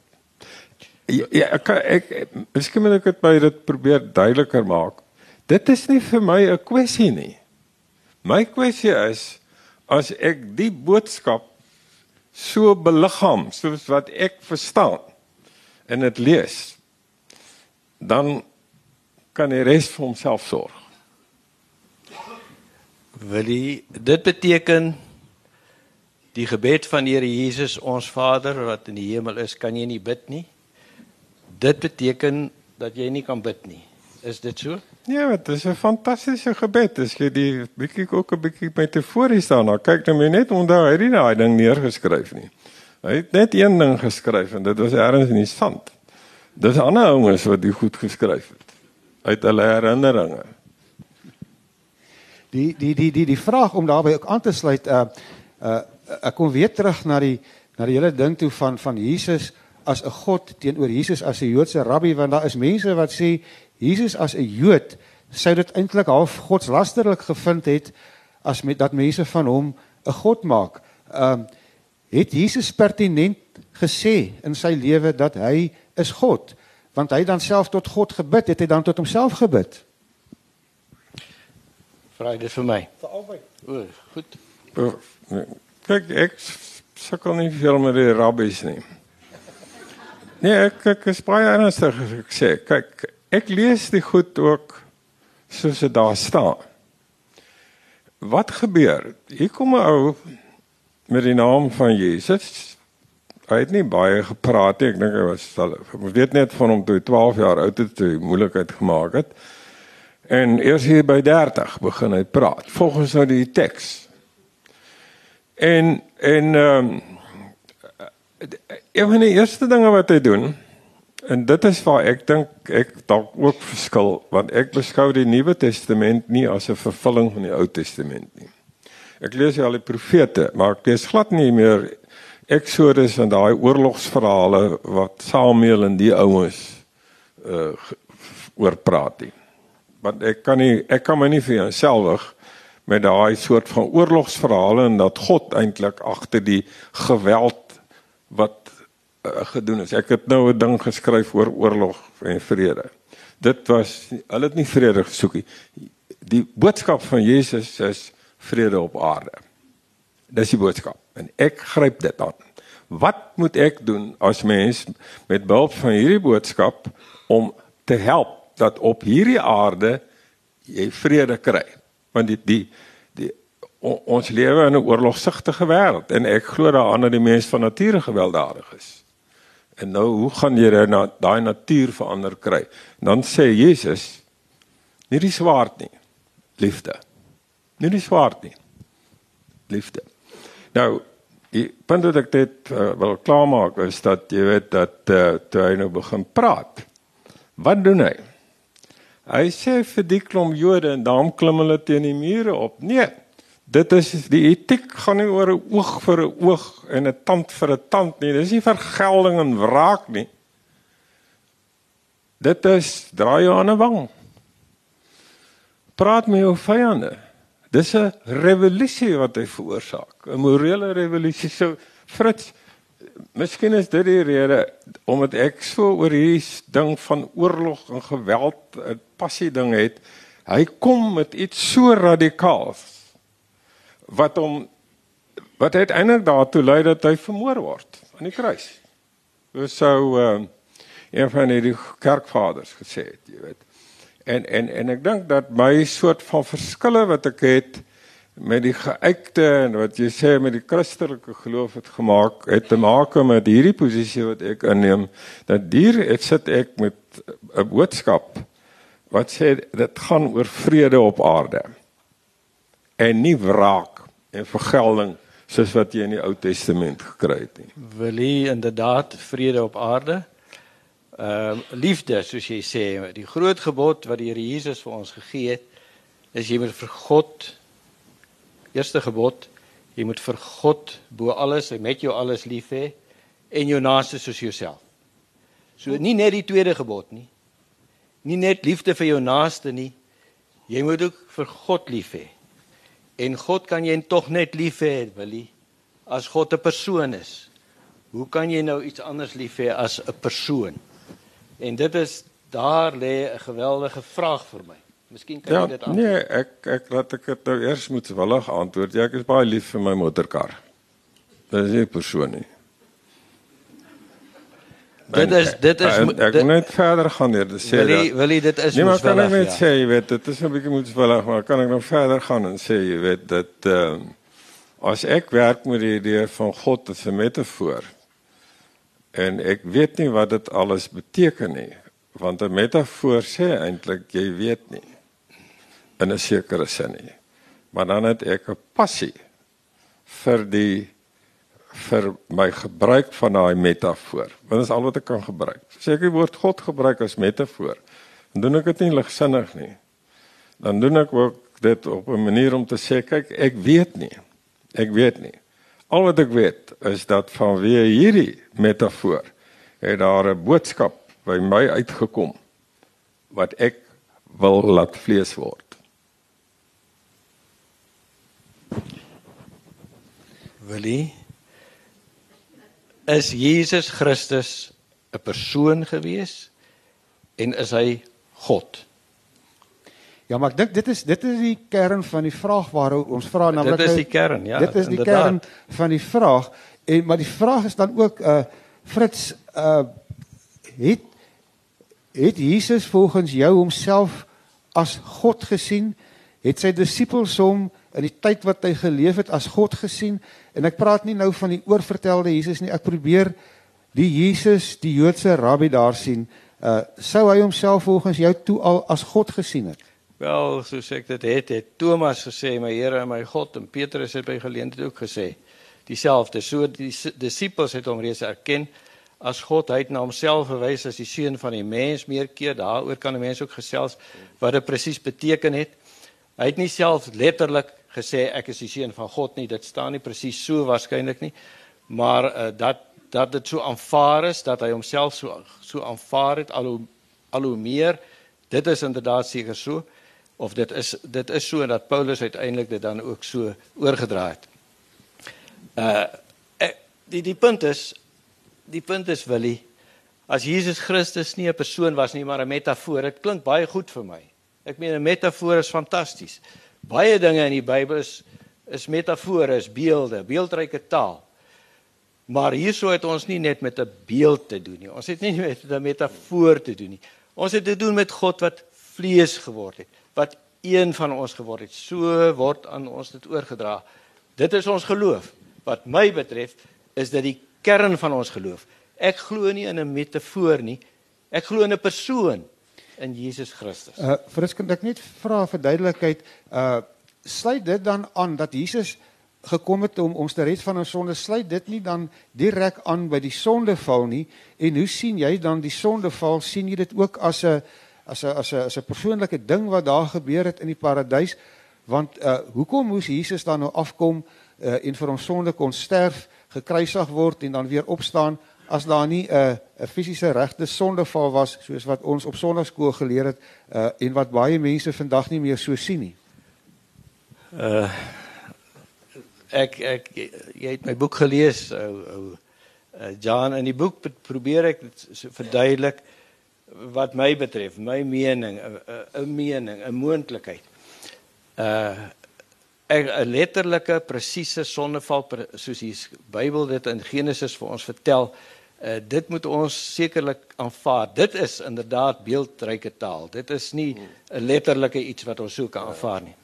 Ja, ja ek ek miskien moet ek dit by dit probeer duideliker maak. Dit is nie vir my 'n kwessie nie. My kwessie is as ek die boodskap so beliggaam soos wat ek verstaan en dit lees dan kan die res vir homself sorg. Wil jy dit beteken die gebed van Here Jesus ons Vader wat in die hemel is, kan jy nie bid nie? Dit beteken dat jy nie kan bid nie. Is dit so? Ja, dit is 'n fantastiese gebed. As jy die bietjie ook 'n bietjie metafories daarna kyk, dan moet jy net onthou hy het nie daai ding neergeskryf nie. Hy het net een ding geskryf en dit was ergens in die sand. Dis ander ouens wat dit goed geskryf het uit hulle herinneringe. Die die die die die vraag om daarbey ook aan te sluit uh uh ek kom weer terug na die na die hele ding toe van van Jesus as 'n God teenoor Jesus as 'n Joodse rabbi want daar is mense wat sê Jesus as 'n Jood sou dit eintlik half godslasterlik gevind het as met dat mense van hom 'n god maak. Ehm uh, het Jesus pertinent gesê in sy lewe dat hy is God, want hy dan self tot God gebid, het hy dan tot homself gebid. Vra dit vir my. Vir albei. O, goed. Nee. Kyk, ek sukkel nie veel met die rabbies nie. Nee, ek ek is baie ernstig as ek sê, kyk, ek lees die goed ook soos dit daar staan. Wat gebeur? Hier kom 'n ou met die naam van Jesus. Hy het nie baie gepraat nie. Ek dink hy was ek weet net van hom toe hy 12 jaar oud het toe moeilikheid gemaak het. En eers hier by 30 begin hy praat volgens nou die teks. En en ehm um, een van die eerste dinge wat hy doen En dit is waar ek dink ek dalk ook verskil want ek beskou die Nuwe Testament nie as 'n vervulling van die Ou Testament nie. Ek lees al die profete, maar ek lees glad nie meer Exodus en daai oorlogsverhale wat Samuel en die ouens uh oor praat nie. Want ek kan nie ek kan my nie vir jouselfig met daai soort van oorlogsverhale en dat God eintlik agter die geweld wat uh, gedoen is. Ek het nou 'n ding geskryf oor oorlog en vrede. Dit was hulle het nie vrede gesoek nie. Die boodskap van Jesus is vrede op aarde. Dis die boodskap en ek gryp dit aan. Wat moet ek doen as mens met behulp van hierdie boodskap om te help dat op hierdie aarde jy vrede kry? Want die die die ons lewe in 'n oorlogsigtige wêreld en ek glo daaraan dat die mens van nature gewelddadig is. En nou hoe gaan jy daai na, daai natuur verander kry? En dan sê Jesus nie die swaard nie, liefde. Nie die swaard nie. Liefde. Nou, die punt wat ek dit uh, wil klaarmaak is dat jy weet dat uh, toe hy nou begin praat. Wat doen hy? Hy sê vir die klomp Jode en daarom klim hulle teen die mure op. Nee, Dit is die etiek gaan nie oor 'n oog vir 'n oog en 'n tand vir 'n tand nie. Dis nie vergelding en wraak nie. Dit is draai jou aan 'n wang. Praat met jou vyande. Dis 'n revolusie wat hy veroorsaak, 'n morele revolusie. So Fritz, miskien is dit die rede omdat ek so oor hierdie ding van oorlog en geweld 'n passie ding het. Hy kom met iets so radikaals wat hom wat uiteindelik daartoe lei dat hy vermoor word aan die kruis. Hoe sou uh, een van die kerkvaders gesê het, jy weet. En en en ek dink dat my soort van verskille wat ek het met die geuite en wat jy sê met die Christelike geloof het gemaak het te maak met hierdie posisie wat ek inneem dat hier ek sit ek met 'n boodskap wat sê dit gaan oor vrede op aarde en nie wraak en vergelding soos wat jy in die Ou Testament gekry het nie. Wil jy inderdaad vrede op aarde? Ehm uh, liefde soos jy sê, die groot gebod wat die Here Jesus vir ons gegee het, is jy moet vir God eerste gebod, jy moet vir God bo alles en met jou alles lief hê en jou naaste soos jouself. So nie net die tweede gebod nie. Nie net liefde vir jou naaste nie. Jy moet ook vir God lief hê. En God kan jy tog net lief hê, Willie, as God 'n persoon is. Hoe kan jy nou iets anders lief hê as 'n persoon? En dit is daar lê 'n geweldige vraag vir my. Miskien kan ja, jy dit antwoord. Nee, ek ek laat ek dit nou eers moet willig antwoord. Ja, ek is baie lief vir my motorkar. Dit is nie persoon nie. Dit is dit is ek, ek moet net verder gaan hier te sê wil jy, wil jy dit is nee, wel kan ek net ja. sê jy weet dit is 'n bietjie moedswillig maar kan ek nog verder gaan en sê jy weet dat ehm uh, as ek werk met die idee van God as 'n metafoor en ek weet nie wat dit alles beteken nie want 'n metafoor sê eintlik jy weet nie in 'n sekere sin nie maar dan het ek 'n passie vir die vir my gebruik van daai metafoor. Want dit is al wat ek kan gebruik. Sê ek die woord God gebruik as metafoor. Dan doen ek dit nie ligsinnig nie. Dan doen ek ook dit op 'n manier om te sê kyk, ek weet nie. Ek weet nie. Al wat ek weet is dat vanweë hierdie metafoor het daar 'n boodskap by my uitgekom wat ek wil laat vlees word. Willie is Jesus Christus 'n persoon gewees en is hy God? Ja, maar ek dink dit is dit is die kern van die vraag waaroor ons vra naamlik Dit is die kern, ja. Dit is die inderdaad. kern van die vraag en maar die vraag is dan ook uh Fritz uh het het Jesus volgens jou homself as God gesien? Het sy disippels hom in die tyd wat hy geleef het as God gesien? En ek praat nie nou van die oorvertelde Jesus nie. Ek probeer die Jesus, die Joodse rabbi daar sien. Uh sou hy homself volgens jou toe al as God gesien het? Wel, soos ek dit het, het Thomas gesê, my Here en my God en Petrus het by geleentheid ook gesê dieselfde. So die disippels het hom reeds erken as God. Hy het na homself verwys as die seun van die mens meer keer. Daaroor kan 'n mens ook gesels wat dit presies beteken het. Hy het nie self letterlik gesê ek is die seun van God nie. Dit staan nie presies so waarskynlik nie. Maar uh, dat dat dit so aanvaar is dat hy homself so so aanvaar het al hoe al hoe meer dit is inderdaad seker so of dit is dit is so dat Paulus uiteindelik dit dan ook so oorgedra het. Uh die die punt is die punt is Willie as Jesus Christus nie 'n persoon was nie maar 'n metafoor. Dit klink baie goed vir my. Ek meen 'n metafoor is fantasties. Baie dinge in die Bybel is is metafore, is beelde, beeldryke taal. Maar hierso het ons nie net met 'n beeld te doen nie. Ons het nie met 'n metafoor te doen nie. Ons het te doen met God wat vlees geword het, wat een van ons geword het. So word aan ons dit oorgedra. Dit is ons geloof. Wat my betref, is dit die kern van ons geloof. Ek glo nie in 'n metafoor nie. Ek glo in 'n persoon in Jesus Christus. Uh Fris kan ek net vra vir duidelikheid, uh sluit dit dan aan dat Jesus gekom het om ons te red van ons sonde, sluit dit nie dan direk aan by die sondeval nie? En hoe sien jy dan die sondeval? sien jy dit ook as 'n as 'n as 'n as 'n persoonlike ding wat daar gebeur het in die paradys? Want uh hoekom moes Jesus dan nou afkom uh en vir ons sonde kon sterf, gekruisig word en dan weer opstaan as daar nie 'n 'n fisiese regte sondeval was soos wat ons op sonnaarskool geleer het uh en wat baie mense vandag nie meer so sien nie. Uh ek ek jy het my boek gelees ou ou uh, John in die boek probeer ek dit verduidelik wat my betref, my mening, 'n mening, 'n moontlikheid. Uh 'n letterlike presiese sondeval soos die Bybel dit in Genesis vir ons vertel. Uh dit moet ons sekerlik aanvaar. Dit is inderdaad beeldryke taal. Dit is nie 'n letterlike iets wat ons so kan aanvaar nie.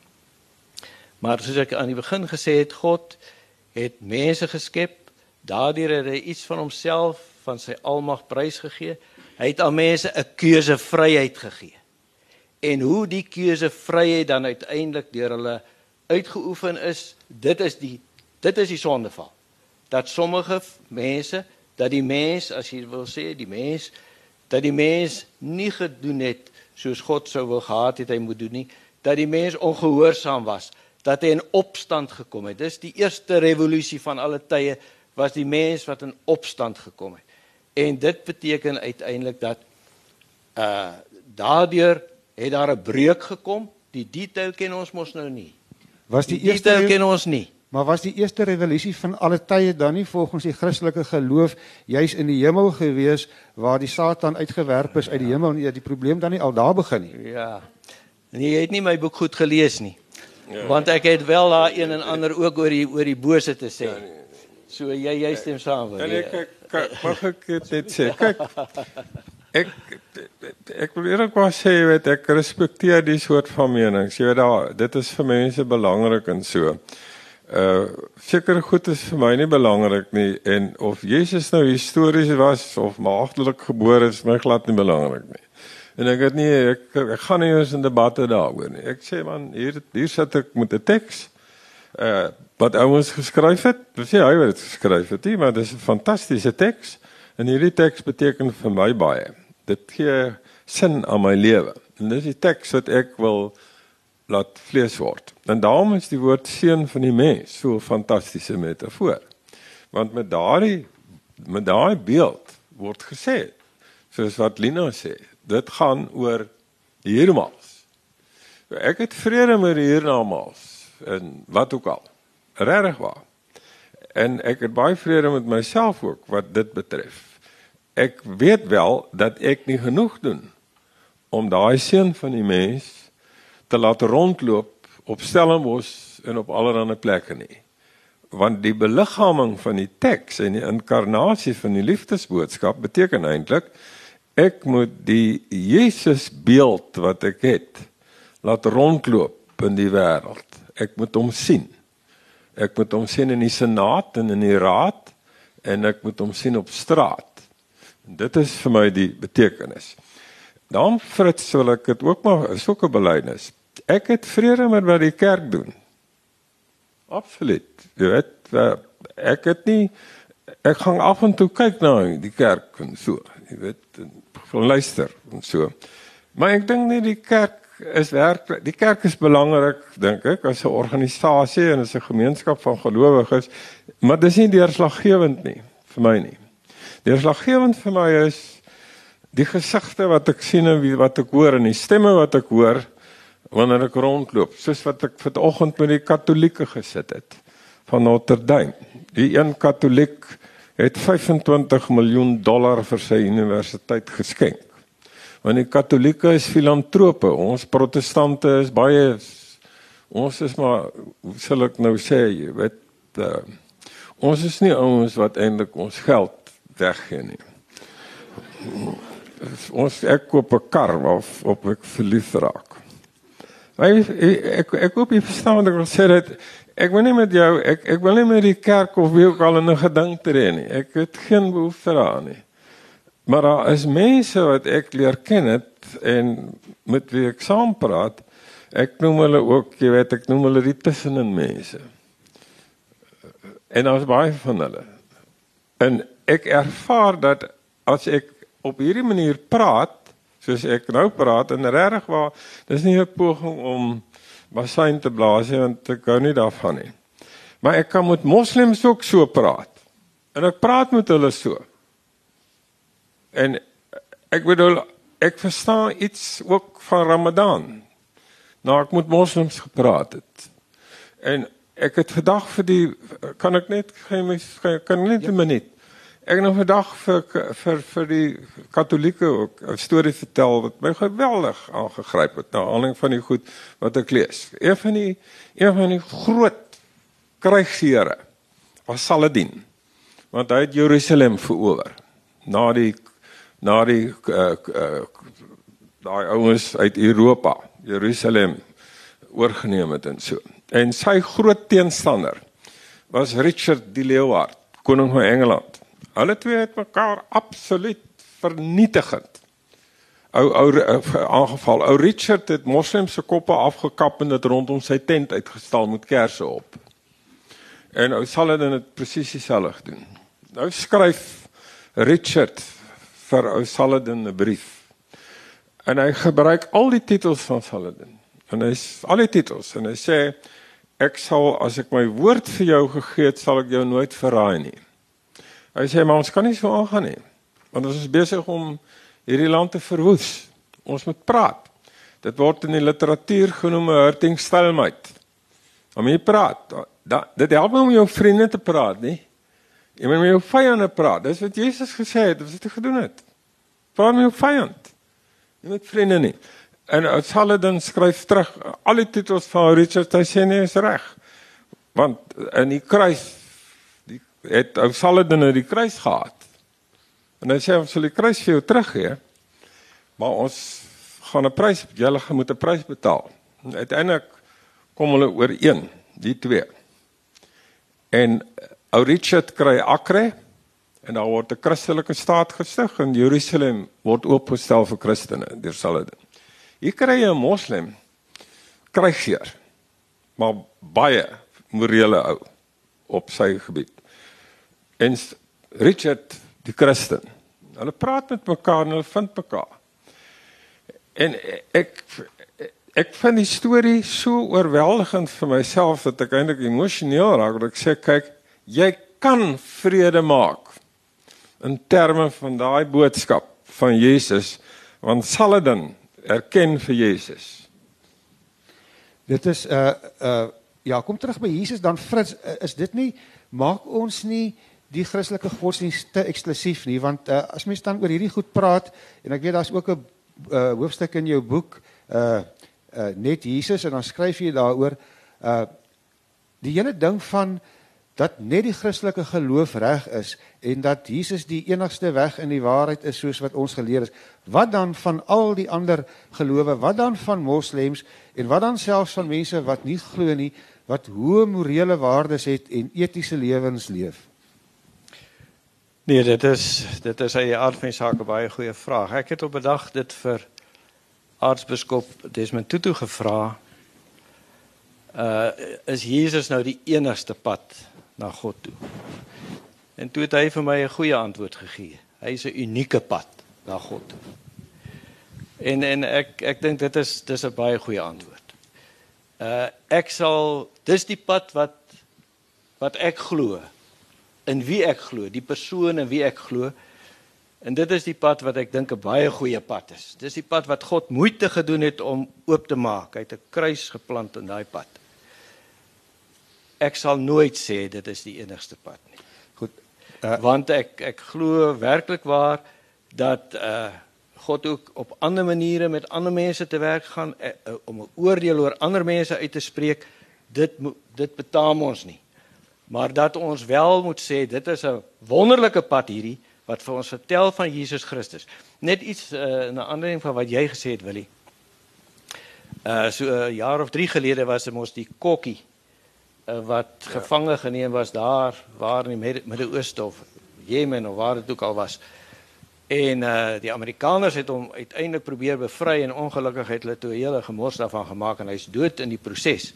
Maar soos ek aan die begin gesê het, God het mense geskep. Daardeur het hy iets van homself, van sy almag prysgegee. Hy het aan mense 'n keusevryheid gegee. En hoe die keusevryheid dan uiteindelik deur hulle uitgeoefen is, dit is die dit is die sondeval. Dat sommige mense, dat die mens, as jy wil sê, die mens dat die mens nie gedoen het soos God sou wou gehad het hy moet doen nie, dat die mens ongehoorsaam was, dat hy in opstand gekom het. Dis die eerste revolusie van alle tye was die mens wat in opstand gekom het. En dit beteken uiteindelik dat uh daardeur het daar 'n breuk gekom. Die detail ken ons mos nou nie. Was die, Die eerste detail ken ons nie. Maar was die eerste revolusie van alle tye dan nie volgens die Christelike geloof juis in die hemel gewees waar die Satan uitgewerp is uit die hemel en ja, die probleem dan nie al daar begin nie. Ja. Nee, jy het nie my boek goed gelees nie. Ja. Want ek het wel daar een en ander ook oor die oor die bose te sê. So jy jy stem saam met En ek ek ek- mag ek dit sê. Kyk. Ek ek wil eerlikwaar sê, jy weet, ek respekteer die soort van menings. Jy weet daar, dit is vir mense belangrik en so. Uh seker goed is vir my nie belangrik nie en of Jesus nou histories was of maagdelik gebore is, my glad nie belangrik nie. En ek het nie ek, ek gaan nie eens in debatte daaroor nie. Ek sê man, hier hier sit ek met 'n teks uh wat ouens geskryf het. Dis nie hy wat dit geskryf het nie, maar dis 'n fantastiese teks en hierdie teks beteken vir my baie. Dit gee sin aan my lewe. En dis die teks wat ek wil laat vlees word. En daarom is die woord seun van die mens so 'n fantastiese metafoor. Want met daardie met daai beeld word gesê soos wat Lina sê, dit gaan oor hiernamaals. Ek het vrede met hiernamaals en wat ook al. Regtig waar. En ek het baie vrede met myself ook wat dit betref. Ek weet wel dat ek nie genoeg doen om daai seun van die mens te laat rondloop op Stellenbosch en op allerlei plekke nie. Want die beliggaaming van die teks en die inkarnasie van die liefdesboodskap beteken eintlik ek moet die Jesus beeld wat ek het laat rondloop in die wêreld. Ek moet hom sien. Ek moet hom sien in die senaat en in die raad en ek moet hom sien op straat. En dit is vir my die betekenis. Dan Fritz wil ek dit ook maar so 'n belydenis. Ek het vrede met wat die kerk doen. Absoluut. Jy weet ek het nie ek gaan af en toe kyk na die kerk en so, jy weet, van luister en so. Maar ek dink nie die kerk is werk die kerk is belangrik dink ek as 'n organisasie en as 'n gemeenskap van gelowiges, maar dis nie deurslaggewend nie vir my nie. Deurslaggewend vir my is die gesigte wat ek sien en wat ek hoor en die stemme wat ek hoor wanneer ek rondloop, soos wat ek vanoggend met die katolieke gesit het van Notre Dame. Die een katoliek het 25 miljoen dollar vir sy universiteit geskenk. Want die katolieke is filantrope, ons protestante is baie ons is maar hoe sal ek nou sê, jy weet, uh, ons is nie ouens wat eintlik ons geld weggee nie. Ons ek koop 'n kar of op ek verlief raak. Ek ek ek hoop jy verstaan wat ek wil sê dat ek wil nie met jou ek ek wil nie met die kerk of wie ook al in 'n gedink tree nie. Ek het geen behoefte daaraan nie. Maar daar is mense wat ek leer ken het en met wie ek saam praat. Ek noem hulle ook, jy weet, ek noem hulle die tussenin mense. En daar's baie van hulle. En ek ervaar dat as ek op hierdie manier praat, soos ek nou praat en regtig waar, dis nie 'n poging om basyn te blaas nie want ek gou nie daarvan nie. Maar ek kan met moslems ook so praat. En ek praat met hulle so. En ek bedoel ek verstaan iets ook van Ramadan. Nou ek moet moslems gepraat het. En ek het vandag vir die kan ek net geen kan net 'n ja. minuut Ek het nog vandag vir vir vir die Katolieke ook 'n storie vertel wat my geweldig aangegryp het na aanleiding van die goed wat ek lees. Een van die een van die groot krygsheere was Saladin. Want hy het Jerusalem verower na die na die uh, uh, daai ouens uit Europa Jerusalem oorgeneem het en so. En sy groot teenstander was Richard de Leeuward, koning van Engeland. Hulle twee het mekaar absoluut vernietigend. Ou ou aangeval. Ou Richard het moslems se koppe afgekap en dit rondom sy tent uitgestal met kersse op. En ou Saladin het presies dieselfde doen. Nou skryf Richard vir ou Saladin 'n brief. En hy gebruik al die titels van Saladin. En hy's al die titels en hy sê ek sal as ek my woord vir jou gegee het, sal ek jou nooit verraai nie. Hy sê maar ons kan nie so aangaan nie. Want ons is besig om hierdie land te verwoes. Ons moet praat. Dit word in die literatuur genoem 'n hurting stalemate. Om jy praat, da, dit help om jou vriende te praat, nie? Jy moet met jou vyande praat. Dis wat Jesus gesê het, wat hy gedoen het. Praat met jou vyand. Nie met vriende nie. En Saladin skryf terug al die titels van Richard, hy sê nee, is reg. Want in die kruis het ou Saladin uit die kruis gehad. En hy sê ons sal die kruis vir jou teruggee. Maar ons gaan 'n prys, julle moet 'n prys betaal. Uiteindelik kom hulle ooreen, die twee. En ou Richard kry Akre en daar word 'n Christelike staat gestig en Jerusalem word oopgestel vir Christene deur Saladin. Hier kry jy 'n moslim krygsheer. Maar baie morele ou op sy gebied en Richard die Christen. Hulle praat met mekaar en hulle vind mekaar. En ek ek vind die storie so oorweldigend vir myself dat ek eintlik emosioneel raak dat ek sê kyk, jy kan vrede maak in terme van daai boodskap van Jesus want Saladin erken vir Jesus. Dit is uh uh ja, kom terug by Jesus dan Frits, uh, is dit nie maak ons nie die Christelike godsdienst te eksklusief nie want uh, as mens dan oor hierdie goed praat en ek weet daar's ook 'n uh, hoofstuk in jou boek uh uh net Jesus en dan skryf jy daaroor uh die hele ding van dat net die Christelike geloof reg is en dat Jesus die enigste weg en die waarheid is soos wat ons geleer is. Wat dan van al die ander gelowe? Wat dan van moslems en wat dan selfs van mense wat nie glo nie, wat hoë morele waardes het en etiese lewens leef? Nee, dit is dit is 'n aard van saak 'n baie goeie vraag. Ek het op 'n dag dit vir aartsbiskop Desmond Tutu gevra. Uh is Jesus nou die enigste pad na God toe. En toe het hy vir my 'n goeie antwoord gegee. Hy is 'n unieke pad na God toe. En en ek ek dink dit is dis 'n baie goeie antwoord. Uh ek sal dis die pad wat wat ek glo. In wie ek glo, die persoon in wie ek glo. En dit is die pad wat ek dink 'n baie goeie pad is. Dis die pad wat God moeite gedoen het om oop te maak. Hy het 'n kruis geplant in daai pad ek sal nooit sê dit is die enigste pad nie. Goed. Uh, Want ek ek glo werklik waar dat uh God ook op ander maniere met ander mense te werk gaan uh, om 'n oordeel oor ander mense uit te spreek. Dit dit betaam ons nie. Maar dat ons wel moet sê dit is 'n wonderlike pad hierdie wat vir ons vertel van Jesus Christus. Net iets uh, in 'n ander ding van wat jy gesê het Willie. Uh so 'n uh, jaar of 3 gelede was dit mos die kokkie uh, wat ja. gevange geneem was daar waar in die Midde-Ooste of Jemen of waar dit ook al was. En uh die Amerikaners het hom uiteindelik probeer bevry en ongelukkig het hulle toe hele gemors daarvan gemaak en hy's dood in die proses.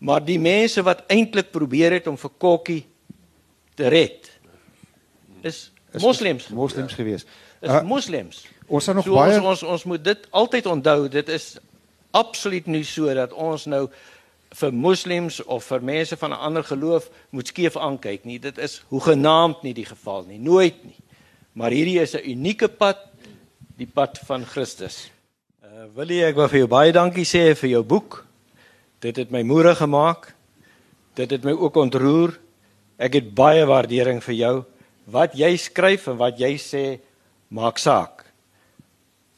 Maar die mense wat eintlik probeer het om vir Kokkie te red is moslems moslems gewees. Is uh, moslems. Ons het nog so baie ons, ons ons moet dit altyd onthou. Dit is absoluut nie so dat ons nou vir moslems of vir mense van 'n ander geloof moet skeef aankyk nie. Dit is hoegenaamd nie die geval nie, nooit nie. Maar hierdie is 'n unieke pad, die pad van Christus. Uh wil jy ek wil vir jou baie dankie sê vir jou boek. Dit het my moeë gemaak. Dit het my ook ontroer. Ek het baie waardering vir jou. Wat jy skryf en wat jy sê maak saak.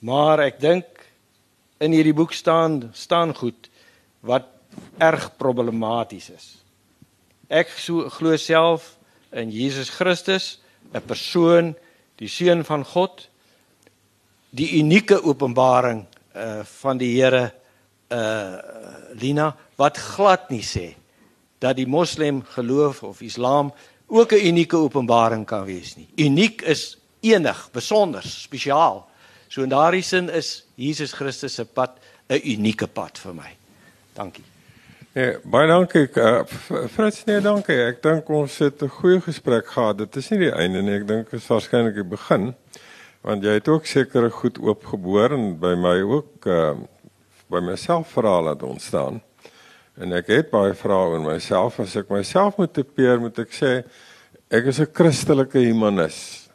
Maar ek dink in hierdie boek staan staan goed wat erg problematies is. Ek so glo self in Jesus Christus, 'n persoon, die seun van God, die unieke openbaring uh van die Here uh Lina wat glad nie sê dat die moslem geloof of islam ook 'n unieke openbaring kan wees nie. Uniek is enig, besonder, spesiaal. So in daardie sin is Jesus Christus se pad 'n unieke pad vir my. Dankie. Ja, baie dankie. Uh, Frits, nee, dankie. Ek dink ons het 'n goeie gesprek gehad. Dit is nie die einde nie. Ek dink dit is waarskynlik die begin. Want jy het ook seker goed oopgeboor en by my ook uh by myself verhaal het ontstaan. En ek het baie vrae oor myself. As ek myself moet tipeer, moet ek sê ek is 'n Christelike humanis.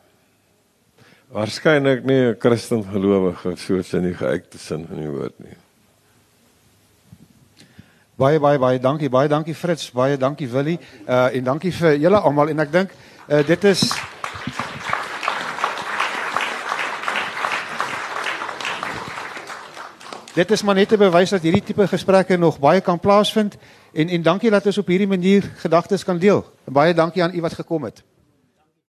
Waarskynlik nie 'n Christen gelowige soos in die geuite sin van die woord nie. Baie baie baie dankie. Baie dankie Fritz. Baie dankie Willie. Uh en dankie vir julle almal en ek dink uh dit is Dit is maar net 'n bewys dat hierdie tipe gesprekke nog baie kan plaasvind en en dankie dat ons op hierdie manier gedagtes kan deel. Baie dankie aan u wat gekom het.